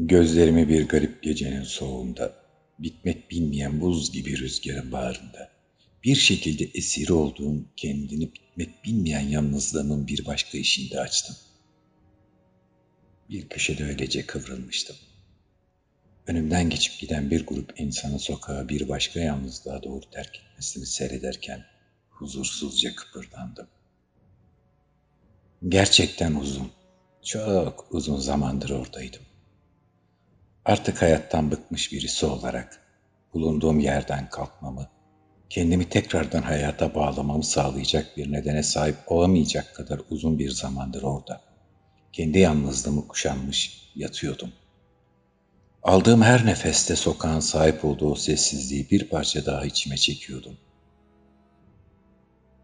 Gözlerimi bir garip gecenin soğuğunda, bitmek bilmeyen buz gibi rüzgarın bağrında, bir şekilde esiri olduğum kendini bitmek bilmeyen yalnızlığımın bir başka işinde açtım. Bir köşede öylece kıvrılmıştım. Önümden geçip giden bir grup insanı sokağa bir başka yalnızlığa doğru terk etmesini seyrederken huzursuzca kıpırdandım. Gerçekten uzun, çok uzun zamandır oradaydım. Artık hayattan bıkmış birisi olarak bulunduğum yerden kalkmamı, kendimi tekrardan hayata bağlamamı sağlayacak bir nedene sahip olamayacak kadar uzun bir zamandır orada. Kendi yalnızlığımı kuşanmış yatıyordum. Aldığım her nefeste sokağın sahip olduğu sessizliği bir parça daha içime çekiyordum.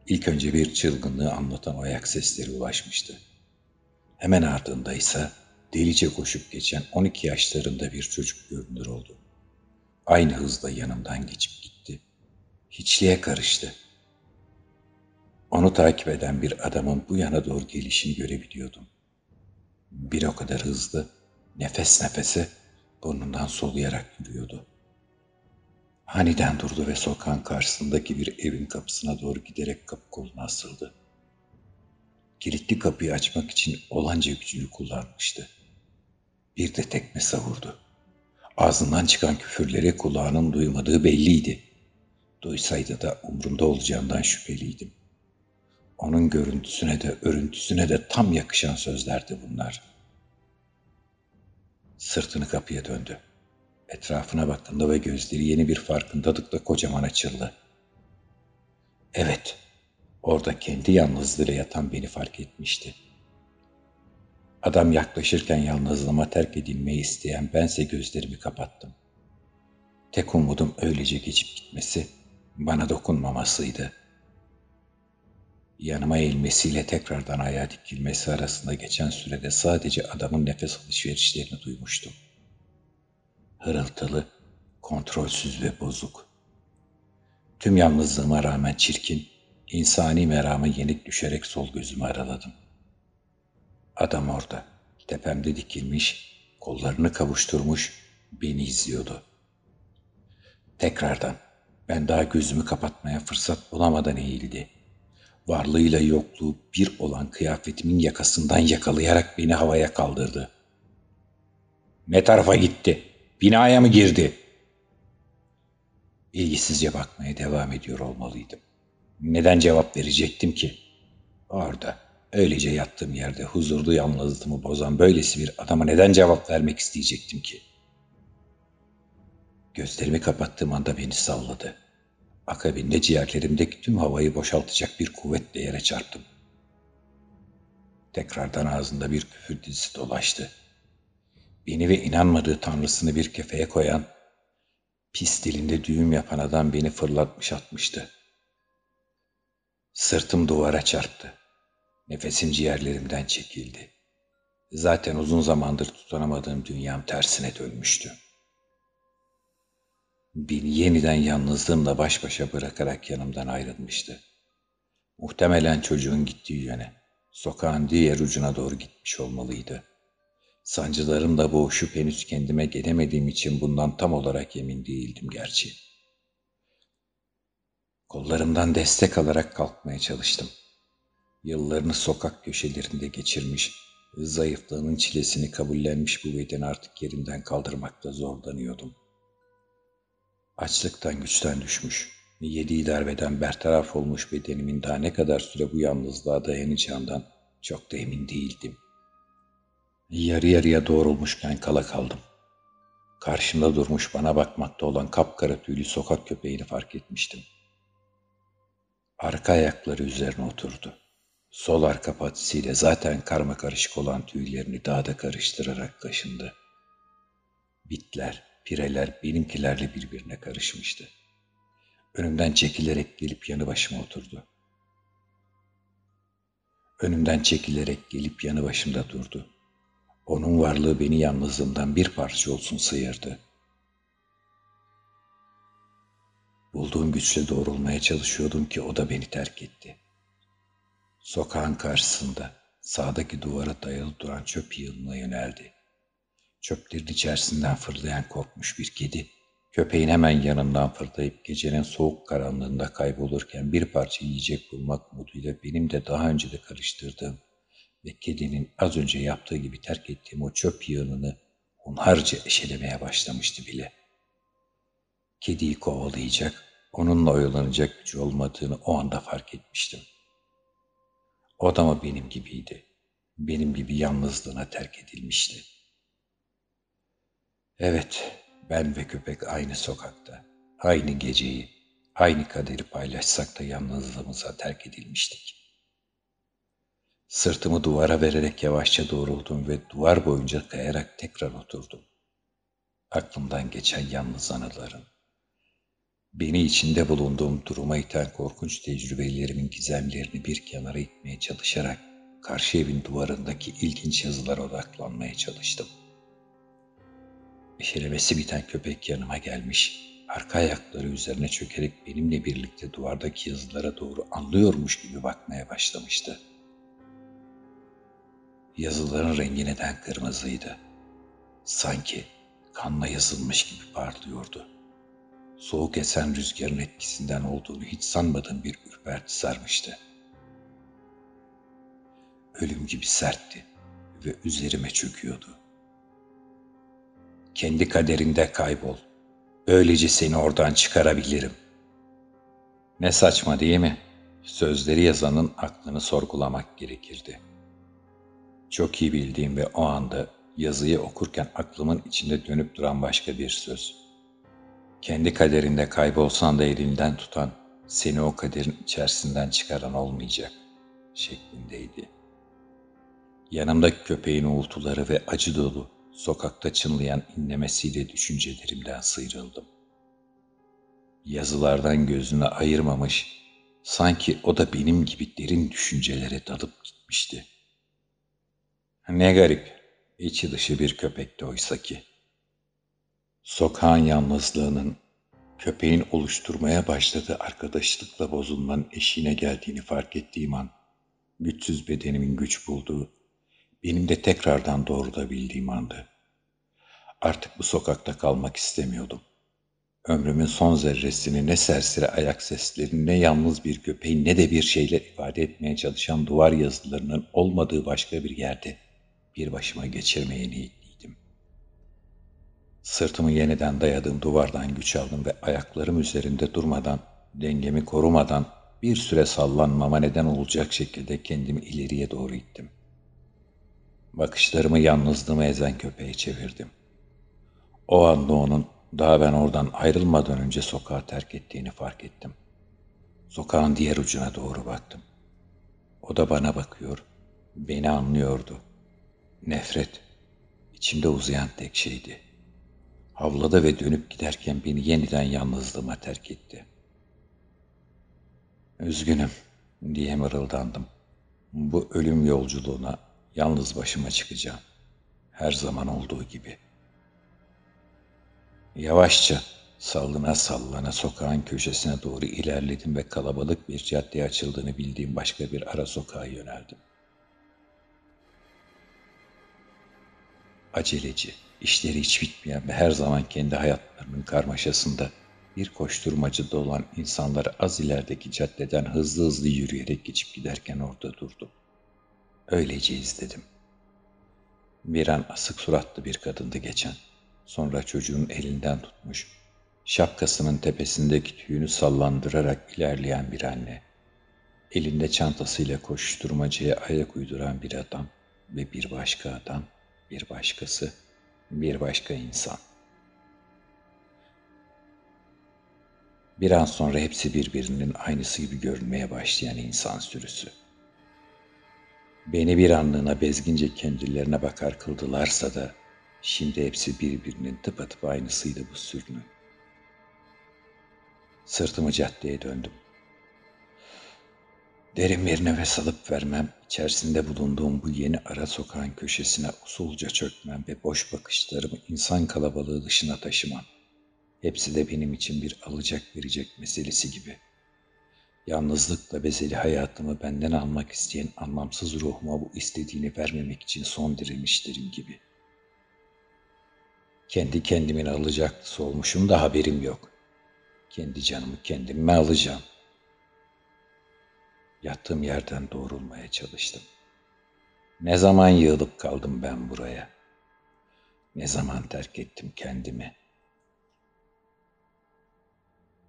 İlk önce bir çılgınlığı anlatan ayak sesleri ulaşmıştı. Hemen ardında ise delice koşup geçen 12 yaşlarında bir çocuk görünür oldu. Aynı hızla yanımdan geçip gitti. Hiçliğe karıştı. Onu takip eden bir adamın bu yana doğru gelişini görebiliyordum. Bir o kadar hızlı, nefes nefese burnundan soluyarak yürüyordu. Aniden durdu ve sokağın karşısındaki bir evin kapısına doğru giderek kapı koluna asıldı. Kilitli kapıyı açmak için olanca gücünü kullanmıştı. Bir de tekme savurdu. Ağzından çıkan küfürleri kulağının duymadığı belliydi. Duysaydı da umrunda olacağından şüpheliydim. Onun görüntüsüne de örüntüsüne de tam yakışan sözlerdi bunlar. Sırtını kapıya döndü. Etrafına baktığında ve gözleri yeni bir farkındalıkla kocaman açıldı. Evet, orada kendi yalnızlığıyla yatan beni fark etmişti. Adam yaklaşırken yalnızlığıma terk edilmeyi isteyen bense gözlerimi kapattım. Tek umudum öylece geçip gitmesi, bana dokunmamasıydı. Yanıma eğilmesiyle tekrardan ayağa dikilmesi arasında geçen sürede sadece adamın nefes alışverişlerini duymuştum. Hırıltılı, kontrolsüz ve bozuk. Tüm yalnızlığıma rağmen çirkin, insani merama yenik düşerek sol gözümü araladım. Adam orada, tepemde dikilmiş, kollarını kavuşturmuş, beni izliyordu. Tekrardan, ben daha gözümü kapatmaya fırsat bulamadan eğildi. Varlığıyla yokluğu bir olan kıyafetimin yakasından yakalayarak beni havaya kaldırdı. Ne tarafa gitti? Binaya mı girdi? İlgisizce bakmaya devam ediyor olmalıydım. Neden cevap verecektim ki? Orada, öylece yattığım yerde huzurlu yalnızlığımı bozan böylesi bir adama neden cevap vermek isteyecektim ki? Gözlerimi kapattığım anda beni salladı. Akabinde ciğerlerimdeki tüm havayı boşaltacak bir kuvvetle yere çarptım. Tekrardan ağzında bir küfür dizisi dolaştı. Beni ve inanmadığı tanrısını bir kefeye koyan, pis dilinde düğüm yapan adam beni fırlatmış atmıştı. Sırtım duvara çarptı. Nefesim ciğerlerimden çekildi. Zaten uzun zamandır tutanamadığım dünyam tersine dönmüştü. Beni yeniden yalnızlığımla baş başa bırakarak yanımdan ayrılmıştı. Muhtemelen çocuğun gittiği yöne, sokağın diğer ucuna doğru gitmiş olmalıydı. Sancılarımla boğuşup henüz kendime gelemediğim için bundan tam olarak emin değildim gerçi. Kollarımdan destek alarak kalkmaya çalıştım. Yıllarını sokak köşelerinde geçirmiş, zayıflığının çilesini kabullenmiş bu bedeni artık yerimden kaldırmakta zorlanıyordum.'' Açlıktan güçten düşmüş, yediği darbeden bertaraf olmuş bedenimin daha ne kadar süre bu yalnızlığa dayanacağından çok da emin değildim. Yarı yarıya doğrulmuşken kala kaldım. Karşımda durmuş bana bakmakta olan kapkara tüylü sokak köpeğini fark etmiştim. Arka ayakları üzerine oturdu. Sol arka patisiyle zaten karma karışık olan tüylerini daha da karıştırarak kaşındı. Bitler, Pireler benimkilerle birbirine karışmıştı. Önümden çekilerek gelip yanı başıma oturdu. Önümden çekilerek gelip yanı başımda durdu. Onun varlığı beni yalnızlığımdan bir parça olsun sıyırdı. Bulduğum güçle doğrulmaya çalışıyordum ki o da beni terk etti. Sokağın karşısında sağdaki duvara dayalı duran çöp yığınına yöneldi. Çöplerin içerisinden fırlayan korkmuş bir kedi, köpeğin hemen yanından fırlayıp gecenin soğuk karanlığında kaybolurken bir parça yiyecek bulmak umuduyla benim de daha önce de karıştırdığım ve kedinin az önce yaptığı gibi terk ettiğim o çöp yığınını hunharca eşelemeye başlamıştı bile. Kediyi kovalayacak, onunla oyalanacak gücü olmadığını o anda fark etmiştim. O da mı benim gibiydi? Benim gibi yalnızlığına terk edilmişti. Evet, ben ve köpek aynı sokakta, aynı geceyi, aynı kaderi paylaşsak da yalnızlığımıza terk edilmiştik. Sırtımı duvara vererek yavaşça doğruldum ve duvar boyunca kayarak tekrar oturdum. Aklımdan geçen yalnız anıların, beni içinde bulunduğum duruma iten korkunç tecrübelerimin gizemlerini bir kenara itmeye çalışarak karşı evin duvarındaki ilginç yazılara odaklanmaya çalıştım. Eşelemesi biten köpek yanıma gelmiş, arka ayakları üzerine çökerek benimle birlikte duvardaki yazılara doğru anlıyormuş gibi bakmaya başlamıştı. Yazıların rengi neden kırmızıydı? Sanki kanla yazılmış gibi parlıyordu. Soğuk esen rüzgarın etkisinden olduğunu hiç sanmadığım bir ürperti sarmıştı. Ölüm gibi sertti ve üzerime çöküyordu. Kendi kaderinde kaybol. Böylece seni oradan çıkarabilirim. Ne saçma değil mi? Sözleri yazanın aklını sorgulamak gerekirdi. Çok iyi bildiğim ve o anda yazıyı okurken aklımın içinde dönüp duran başka bir söz. Kendi kaderinde kaybolsan da elinden tutan, seni o kaderin içerisinden çıkaran olmayacak şeklindeydi. Yanımdaki köpeğin uğultuları ve acı dolu, sokakta çınlayan inlemesiyle düşüncelerimden sıyrıldım. Yazılardan gözünü ayırmamış, sanki o da benim gibi derin düşüncelere dalıp gitmişti. Ne garip, içi dışı bir köpekti oysa ki. Sokağın yalnızlığının, köpeğin oluşturmaya başladığı arkadaşlıkla bozulmanın eşiğine geldiğini fark ettiğim an, güçsüz bedenimin güç bulduğu, benim de tekrardan doğrulabildiğim andı. Artık bu sokakta kalmak istemiyordum. Ömrümün son zerresini ne serseri ayak sesleri, ne yalnız bir köpeğin, ne de bir şeyler ifade etmeye çalışan duvar yazılarının olmadığı başka bir yerde bir başıma geçirmeye niyetliydim. Sırtımı yeniden dayadığım duvardan güç aldım ve ayaklarım üzerinde durmadan, dengemi korumadan bir süre sallanmama neden olacak şekilde kendimi ileriye doğru ittim. Bakışlarımı yalnızlığımı ezen köpeğe çevirdim. O anda onun daha ben oradan ayrılmadan önce sokağı terk ettiğini fark ettim. Sokağın diğer ucuna doğru baktım. O da bana bakıyor, beni anlıyordu. Nefret, içimde uzayan tek şeydi. Havlada ve dönüp giderken beni yeniden yalnızlığıma terk etti. Üzgünüm diye mırıldandım. Bu ölüm yolculuğuna yalnız başıma çıkacağım. Her zaman olduğu gibi. Yavaşça sallana sallana sokağın köşesine doğru ilerledim ve kalabalık bir caddeye açıldığını bildiğim başka bir ara sokağa yöneldim. Aceleci, işleri hiç bitmeyen ve her zaman kendi hayatlarının karmaşasında bir koşturmacıda olan insanları az ilerideki caddeden hızlı hızlı yürüyerek geçip giderken orada durdum. Öylece izledim. Bir an asık suratlı bir kadındı geçen. Sonra çocuğun elinden tutmuş, şapkasının tepesindeki tüyünü sallandırarak ilerleyen bir anne. Elinde çantasıyla koşturmacaya ayak uyduran bir adam ve bir başka adam, bir başkası, bir başka insan. Bir an sonra hepsi birbirinin aynısı gibi görünmeye başlayan insan sürüsü. Beni bir anlığına bezgince kendilerine bakar kıldılarsa da şimdi hepsi birbirinin tıpatıp aynısıydı bu sürünün. Sırtımı caddeye döndüm. Derin bir nefes alıp vermem, içerisinde bulunduğum bu yeni ara sokağın köşesine usulca çökmem ve boş bakışlarımı insan kalabalığı dışına taşımam. Hepsi de benim için bir alacak verecek meselesi gibi.'' Yalnızlıkla bezeli hayatımı benden almak isteyen anlamsız ruhuma bu istediğini vermemek için son direnişlerim gibi. Kendi kendimin alacaklısı olmuşum da haberim yok. Kendi canımı kendime alacağım. Yattığım yerden doğrulmaya çalıştım. Ne zaman yığılıp kaldım ben buraya? Ne zaman terk ettim kendimi?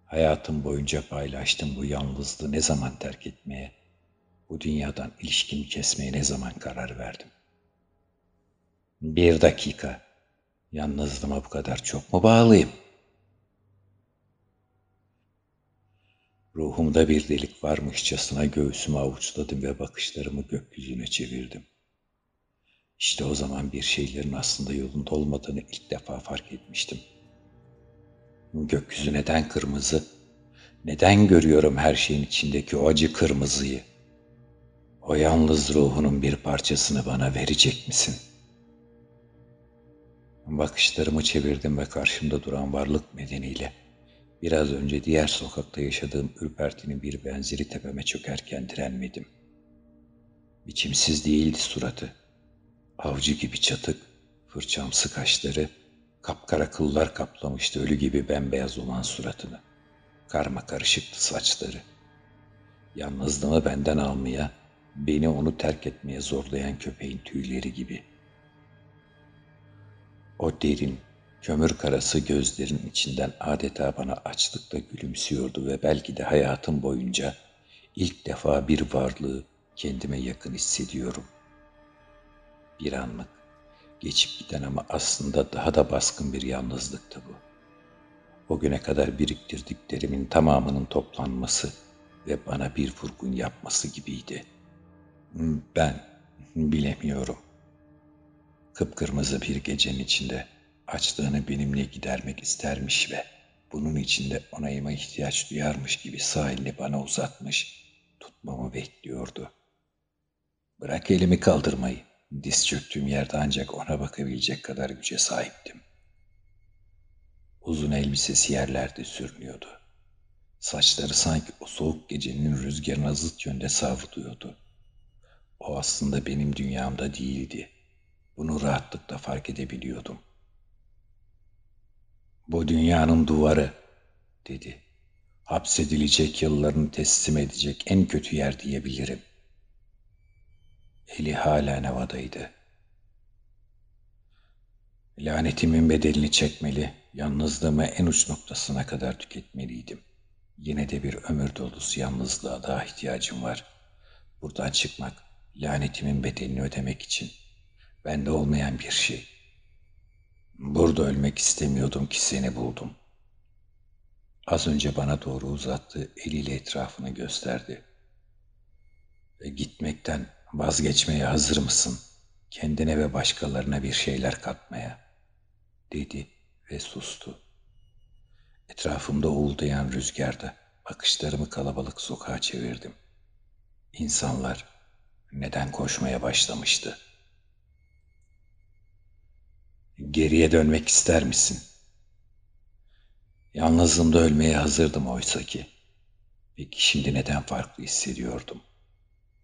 Hayatım boyunca paylaştım bu yalnızlığı ne zaman terk etmeye, bu dünyadan ilişkimi kesmeye ne zaman karar verdim? Bir dakika, yalnızlığıma bu kadar çok mu bağlıyım? Ruhumda bir delik varmışçasına göğsümü avuçladım ve bakışlarımı gökyüzüne çevirdim. İşte o zaman bir şeylerin aslında yolunda olmadığını ilk defa fark etmiştim. Gökyüzü neden kırmızı? Neden görüyorum her şeyin içindeki o acı kırmızıyı? O yalnız ruhunun bir parçasını bana verecek misin? Bakışlarımı çevirdim ve karşımda duran varlık medeniyle biraz önce diğer sokakta yaşadığım ürpertinin bir benzeri tepeme çökerken direnmedim. Biçimsiz değildi suratı Avcı gibi çatık, fırçamsı kaşları, kapkara kıllar kaplamıştı ölü gibi bembeyaz olan suratını. Karma karışıktı saçları. Yalnızlığımı benden almaya, beni onu terk etmeye zorlayan köpeğin tüyleri gibi. O derin, kömür karası gözlerin içinden adeta bana açlıkla gülümsüyordu ve belki de hayatım boyunca ilk defa bir varlığı kendime yakın hissediyorum. Bir anlık, geçip giden ama aslında daha da baskın bir yalnızlıktı bu. O güne kadar biriktirdiklerimin tamamının toplanması ve bana bir vurgun yapması gibiydi. Ben bilemiyorum. Kıpkırmızı bir gecenin içinde açlığını benimle gidermek istermiş ve bunun içinde onayıma ihtiyaç duyarmış gibi sağ elini bana uzatmış, tutmamı bekliyordu. Bırak elimi kaldırmayı. Diz çöktüğüm yerde ancak ona bakabilecek kadar güce sahiptim. Uzun elbisesi yerlerde sürünüyordu. Saçları sanki o soğuk gecenin rüzgarına zıt yönde savruluyordu. O aslında benim dünyamda değildi. Bunu rahatlıkla fark edebiliyordum. Bu dünyanın duvarı, dedi. Hapsedilecek yıllarını teslim edecek en kötü yer diyebilirim.'' Eli hala havadaydı. Lanetimin bedelini çekmeli, yalnızlığımı en uç noktasına kadar tüketmeliydim. Yine de bir ömür dolusu yalnızlığa daha ihtiyacım var. Buradan çıkmak, lanetimin bedelini ödemek için. Bende olmayan bir şey. Burada ölmek istemiyordum ki seni buldum. Az önce bana doğru uzattığı eliyle etrafını gösterdi. Ve gitmekten Vazgeçmeye hazır mısın? Kendine ve başkalarına bir şeyler katmaya, dedi ve sustu. Etrafımda uğuldayan rüzgarda bakışlarımı kalabalık sokağa çevirdim. İnsanlar neden koşmaya başlamıştı? Geriye dönmek ister misin? Yalnızlığımda ölmeye hazırdım oysa ki. Peki şimdi neden farklı hissediyordum?''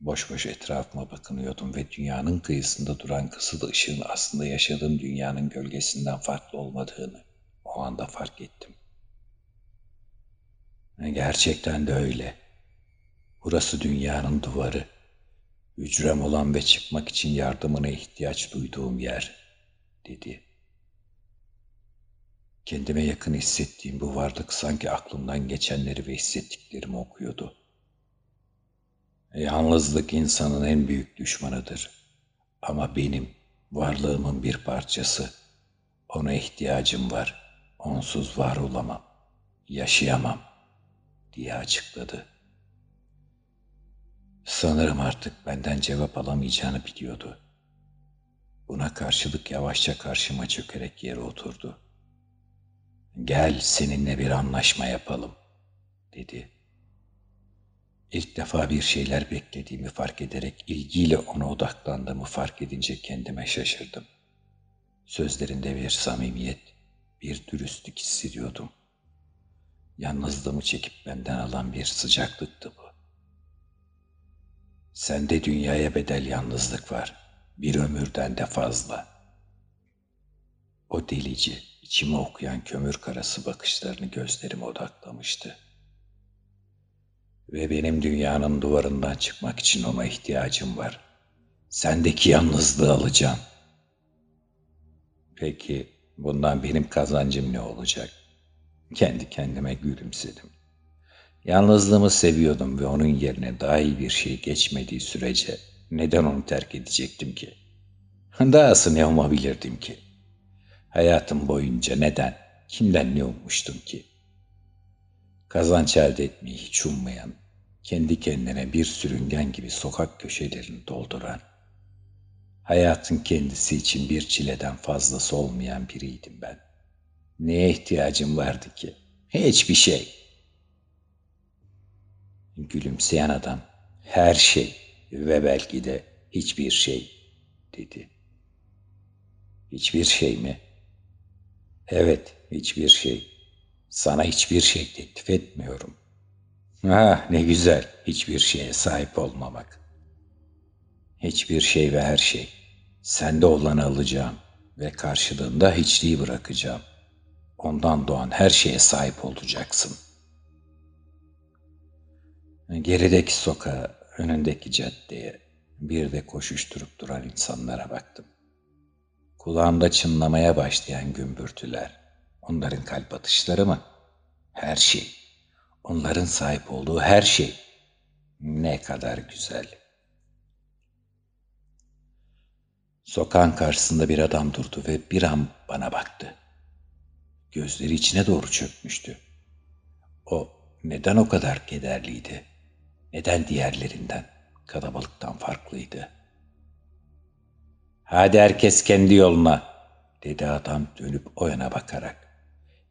Boş boş etrafıma bakınıyordum ve dünyanın kıyısında duran kısıtlı ışığın aslında yaşadığım dünyanın gölgesinden farklı olmadığını o anda fark ettim. Gerçekten de öyle. Burası dünyanın duvarı. Hücrem olan ve çıkmak için yardımına ihtiyaç duyduğum yer, dedi. Kendime yakın hissettiğim bu varlık sanki aklımdan geçenleri ve hissettiklerimi okuyordu. Yalnızlık insanın en büyük düşmanıdır. Ama benim varlığımın bir parçası. Ona ihtiyacım var. Onsuz var olamam. Yaşayamam diye açıkladı. Sanırım artık benden cevap alamayacağını biliyordu. Buna karşılık yavaşça karşıma çökerek yere oturdu. Gel seninle bir anlaşma yapalım, dedi. İlk defa bir şeyler beklediğimi fark ederek ilgiyle ona odaklandığımı fark edince kendime şaşırdım. Sözlerinde bir samimiyet, bir dürüstlük hissediyordum. Yalnızlığımı çekip benden alan bir sıcaklıktı bu. Sende dünyaya bedel yalnızlık var. Bir ömürden de fazla. O delici, içimi okuyan kömür karası bakışlarını gözlerime odaklamıştı. Ve benim dünyanın duvarından çıkmak için ona ihtiyacım var. Sendeki yalnızlığı alacağım. Peki bundan benim kazancım ne olacak? Kendi kendime gülümsedim. Yalnızlığımı seviyordum ve onun yerine daha iyi bir şey geçmediği sürece neden onu terk edecektim ki? Dahası ne umabilirdim ki? Hayatım boyunca neden, kimden ne ummuştum ki? Kazanç elde etmeyi hiç ummayan, kendi kendine bir sürüngen gibi sokak köşelerini dolduran, hayatın kendisi için bir çileden fazlası olmayan biriydim ben. Neye ihtiyacım vardı ki? Hiçbir şey. Gülümseyen adam, her şey ve belki de hiçbir şey dedi. Hiçbir şey mi? Evet, hiçbir şey. Sana hiçbir şey teklif etmiyorum. Ah ne güzel hiçbir şeye sahip olmamak. Hiçbir şey ve her şey. Sende olanı alacağım ve karşılığında hiçliği bırakacağım. Ondan doğan her şeye sahip olacaksın. Gerideki sokağa, önündeki caddeye, bir de koşuşturup duran insanlara baktım. Kulağımda çınlamaya başlayan gümbürtüler, onların kalp atışları mı? Her şey, onların sahip olduğu her şey. Ne kadar güzel. Sokağın karşısında bir adam durdu ve bir an bana baktı. Gözleri içine doğru çökmüştü. O neden o kadar kederliydi? Neden diğerlerinden, kalabalıktan farklıydı? Hadi herkes kendi yoluna, dedi adam dönüp o yana bakarak.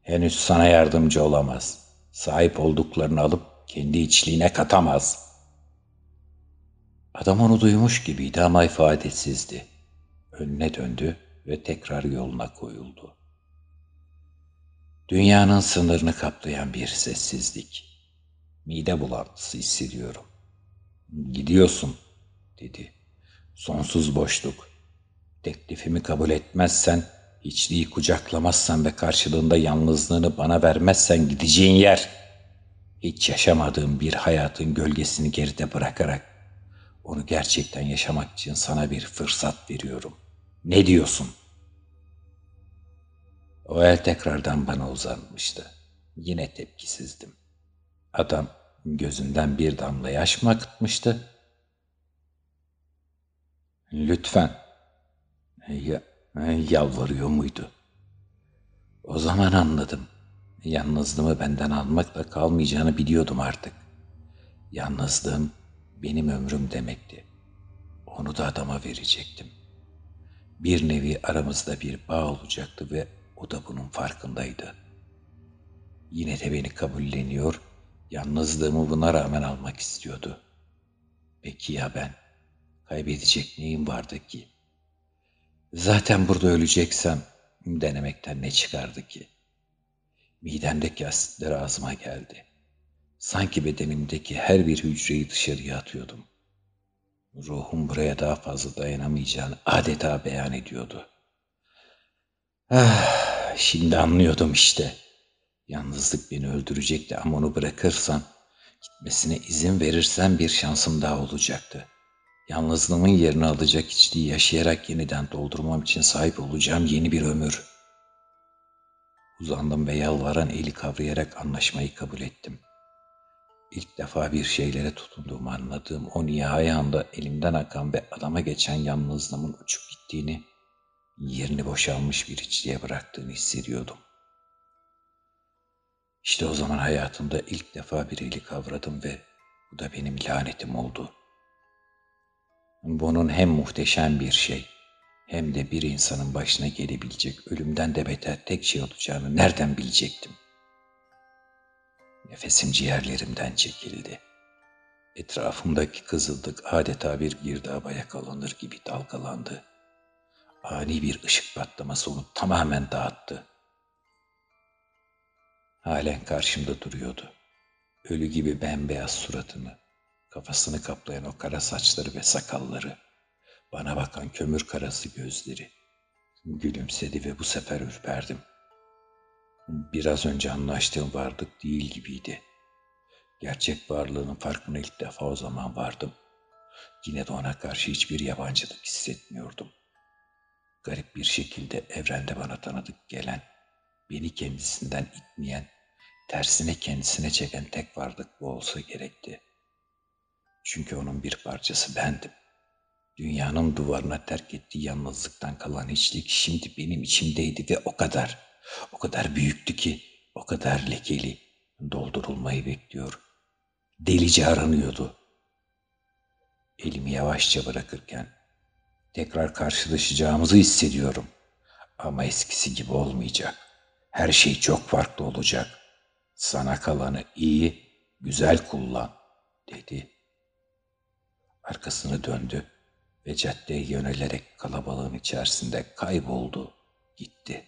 Henüz sana yardımcı olamaz. Sahip olduklarını alıp kendi içliğine katamaz. Adam onu duymuş gibiydi ama ifadesizdi. Önüne döndü ve tekrar yoluna koyuldu. Dünyanın sınırını kaplayan bir sessizlik. Mide bulantısı hissediyorum. Gidiyorsun, dedi. Sonsuz boşluk. Teklifimi kabul etmezsen, hiçliği kucaklamazsan ve karşılığında yalnızlığını bana vermezsen gideceğin yer. Hiç yaşamadığım bir hayatın gölgesini geride bırakarak onu gerçekten yaşamak için sana bir fırsat veriyorum. Ne diyorsun? O el tekrardan bana uzanmıştı. Yine tepkisizdim. Adam gözünden bir damla yaş mı akıtmıştı? Lütfen. Ya, yalvarıyor muydu? O zaman anladım. Yalnızlığımı benden almakla kalmayacağını biliyordum artık. Yalnızlığım benim ömrüm demekti. Onu da adama verecektim. Bir nevi aramızda bir bağ olacaktı ve o da bunun farkındaydı. Yine de beni kabulleniyor, yalnızlığımı buna rağmen almak istiyordu. Peki ya ben? Kaybedecek neyim vardı ki? Zaten burada öleceksem denemekten ne çıkardı ki? Midemdeki asitler ağzıma geldi. Sanki bedenimdeki her bir hücreyi dışarıya atıyordum. Ruhum buraya daha fazla dayanamayacağını adeta beyan ediyordu. Ah, şimdi anlıyordum işte. Yalnızlık beni öldürecekti ama onu bırakırsam, gitmesine izin verirsem bir şansım daha olacaktı. Yalnızlığımın yerini alacak içliği yaşayarak yeniden doldurmam için sahip olacağım yeni bir ömür. Uzandım ve yalvaran eli kavrayarak anlaşmayı kabul ettim. İlk defa bir şeylere tutunduğumu anladığım o nihai anda elimden akan ve adama geçen yalnızlığımın uçup gittiğini, yerini boşalmış bir içliğe bıraktığını hissediyordum. İşte o zaman hayatımda ilk defa bir eli kavradım ve bu da benim lanetim oldu. Bunun hem muhteşem bir şey hem de bir insanın başına gelebilecek ölümden de beter tek şey olacağını nereden bilecektim? Nefesim ciğerlerimden çekildi. Etrafımdaki kızıldık adeta bir girdaba yakalanır gibi dalgalandı. Ani bir ışık patlaması onu tamamen dağıttı. Halen karşımda duruyordu. Ölü gibi bembeyaz suratını, kafasını kaplayan o kara saçları ve sakalları, bana bakan kömür karası gözleri, Gülümsedi ve bu sefer ürperdim. Biraz önce anlaştığım varlık değil gibiydi. Gerçek varlığının farkına ilk defa o zaman vardım. Yine de ona karşı hiçbir yabancılık hissetmiyordum. Garip bir şekilde evrende bana tanıdık gelen, beni kendisinden itmeyen, tersine kendisine çeken tek varlık bu olsa gerekti. Çünkü onun bir parçası bendim. Dünyanın duvarına terk ettiği yalnızlıktan kalan hiçlik şimdi benim içimdeydi ve o kadar, o kadar büyüktü ki, o kadar lekeli, doldurulmayı bekliyor. Delice aranıyordu. Elimi yavaşça bırakırken tekrar karşılaşacağımızı hissediyorum. Ama eskisi gibi olmayacak. Her şey çok farklı olacak. Sana kalanı iyi, güzel kullan, dedi. Arkasını döndü ve caddeye yönelerek kalabalığın içerisinde kayboldu, gitti.